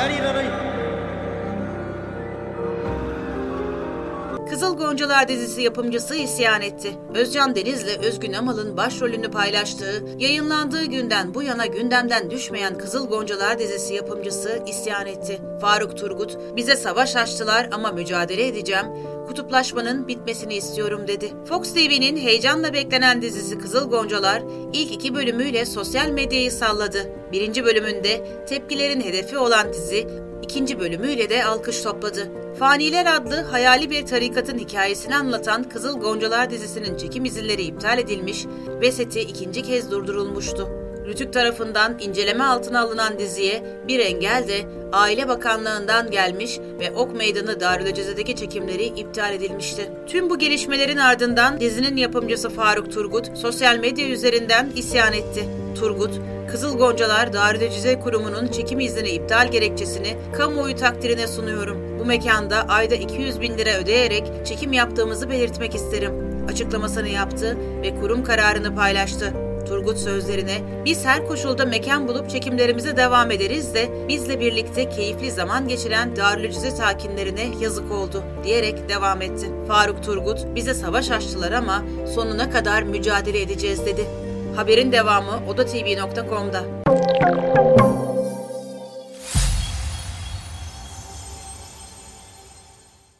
arayın. Kızıl Goncalar dizisi yapımcısı isyan etti. Özcan Deniz'le Özgün Amal'ın başrolünü paylaştığı, yayınlandığı günden bu yana gündemden düşmeyen Kızıl Goncalar dizisi yapımcısı isyan etti. Faruk Turgut, bize savaş açtılar ama mücadele edeceğim, kutuplaşmanın bitmesini istiyorum dedi. Fox TV'nin heyecanla beklenen dizisi Kızıl Goncalar ilk iki bölümüyle sosyal medyayı salladı. Birinci bölümünde tepkilerin hedefi olan dizi ikinci bölümüyle de alkış topladı. Faniler adlı hayali bir tarikatın hikayesini anlatan Kızıl Goncalar dizisinin çekim izinleri iptal edilmiş ve seti ikinci kez durdurulmuştu. Rütük tarafından inceleme altına alınan diziye bir engel de Aile Bakanlığı'ndan gelmiş ve Ok Meydanı Darülceze'deki çekimleri iptal edilmişti. Tüm bu gelişmelerin ardından dizinin yapımcısı Faruk Turgut sosyal medya üzerinden isyan etti. Turgut, Kızıl Goncalar Darülcize Kurumu'nun çekim izni iptal gerekçesini kamuoyu takdirine sunuyorum. Bu mekanda ayda 200 bin lira ödeyerek çekim yaptığımızı belirtmek isterim. Açıklamasını yaptı ve kurum kararını paylaştı. Turgut sözlerine biz her koşulda mekan bulup çekimlerimize devam ederiz de bizle birlikte keyifli zaman geçiren Darülcize sakinlerine yazık oldu diyerek devam etti. Faruk Turgut bize savaş açtılar ama sonuna kadar mücadele edeceğiz dedi. Haberin devamı odatv.com'da.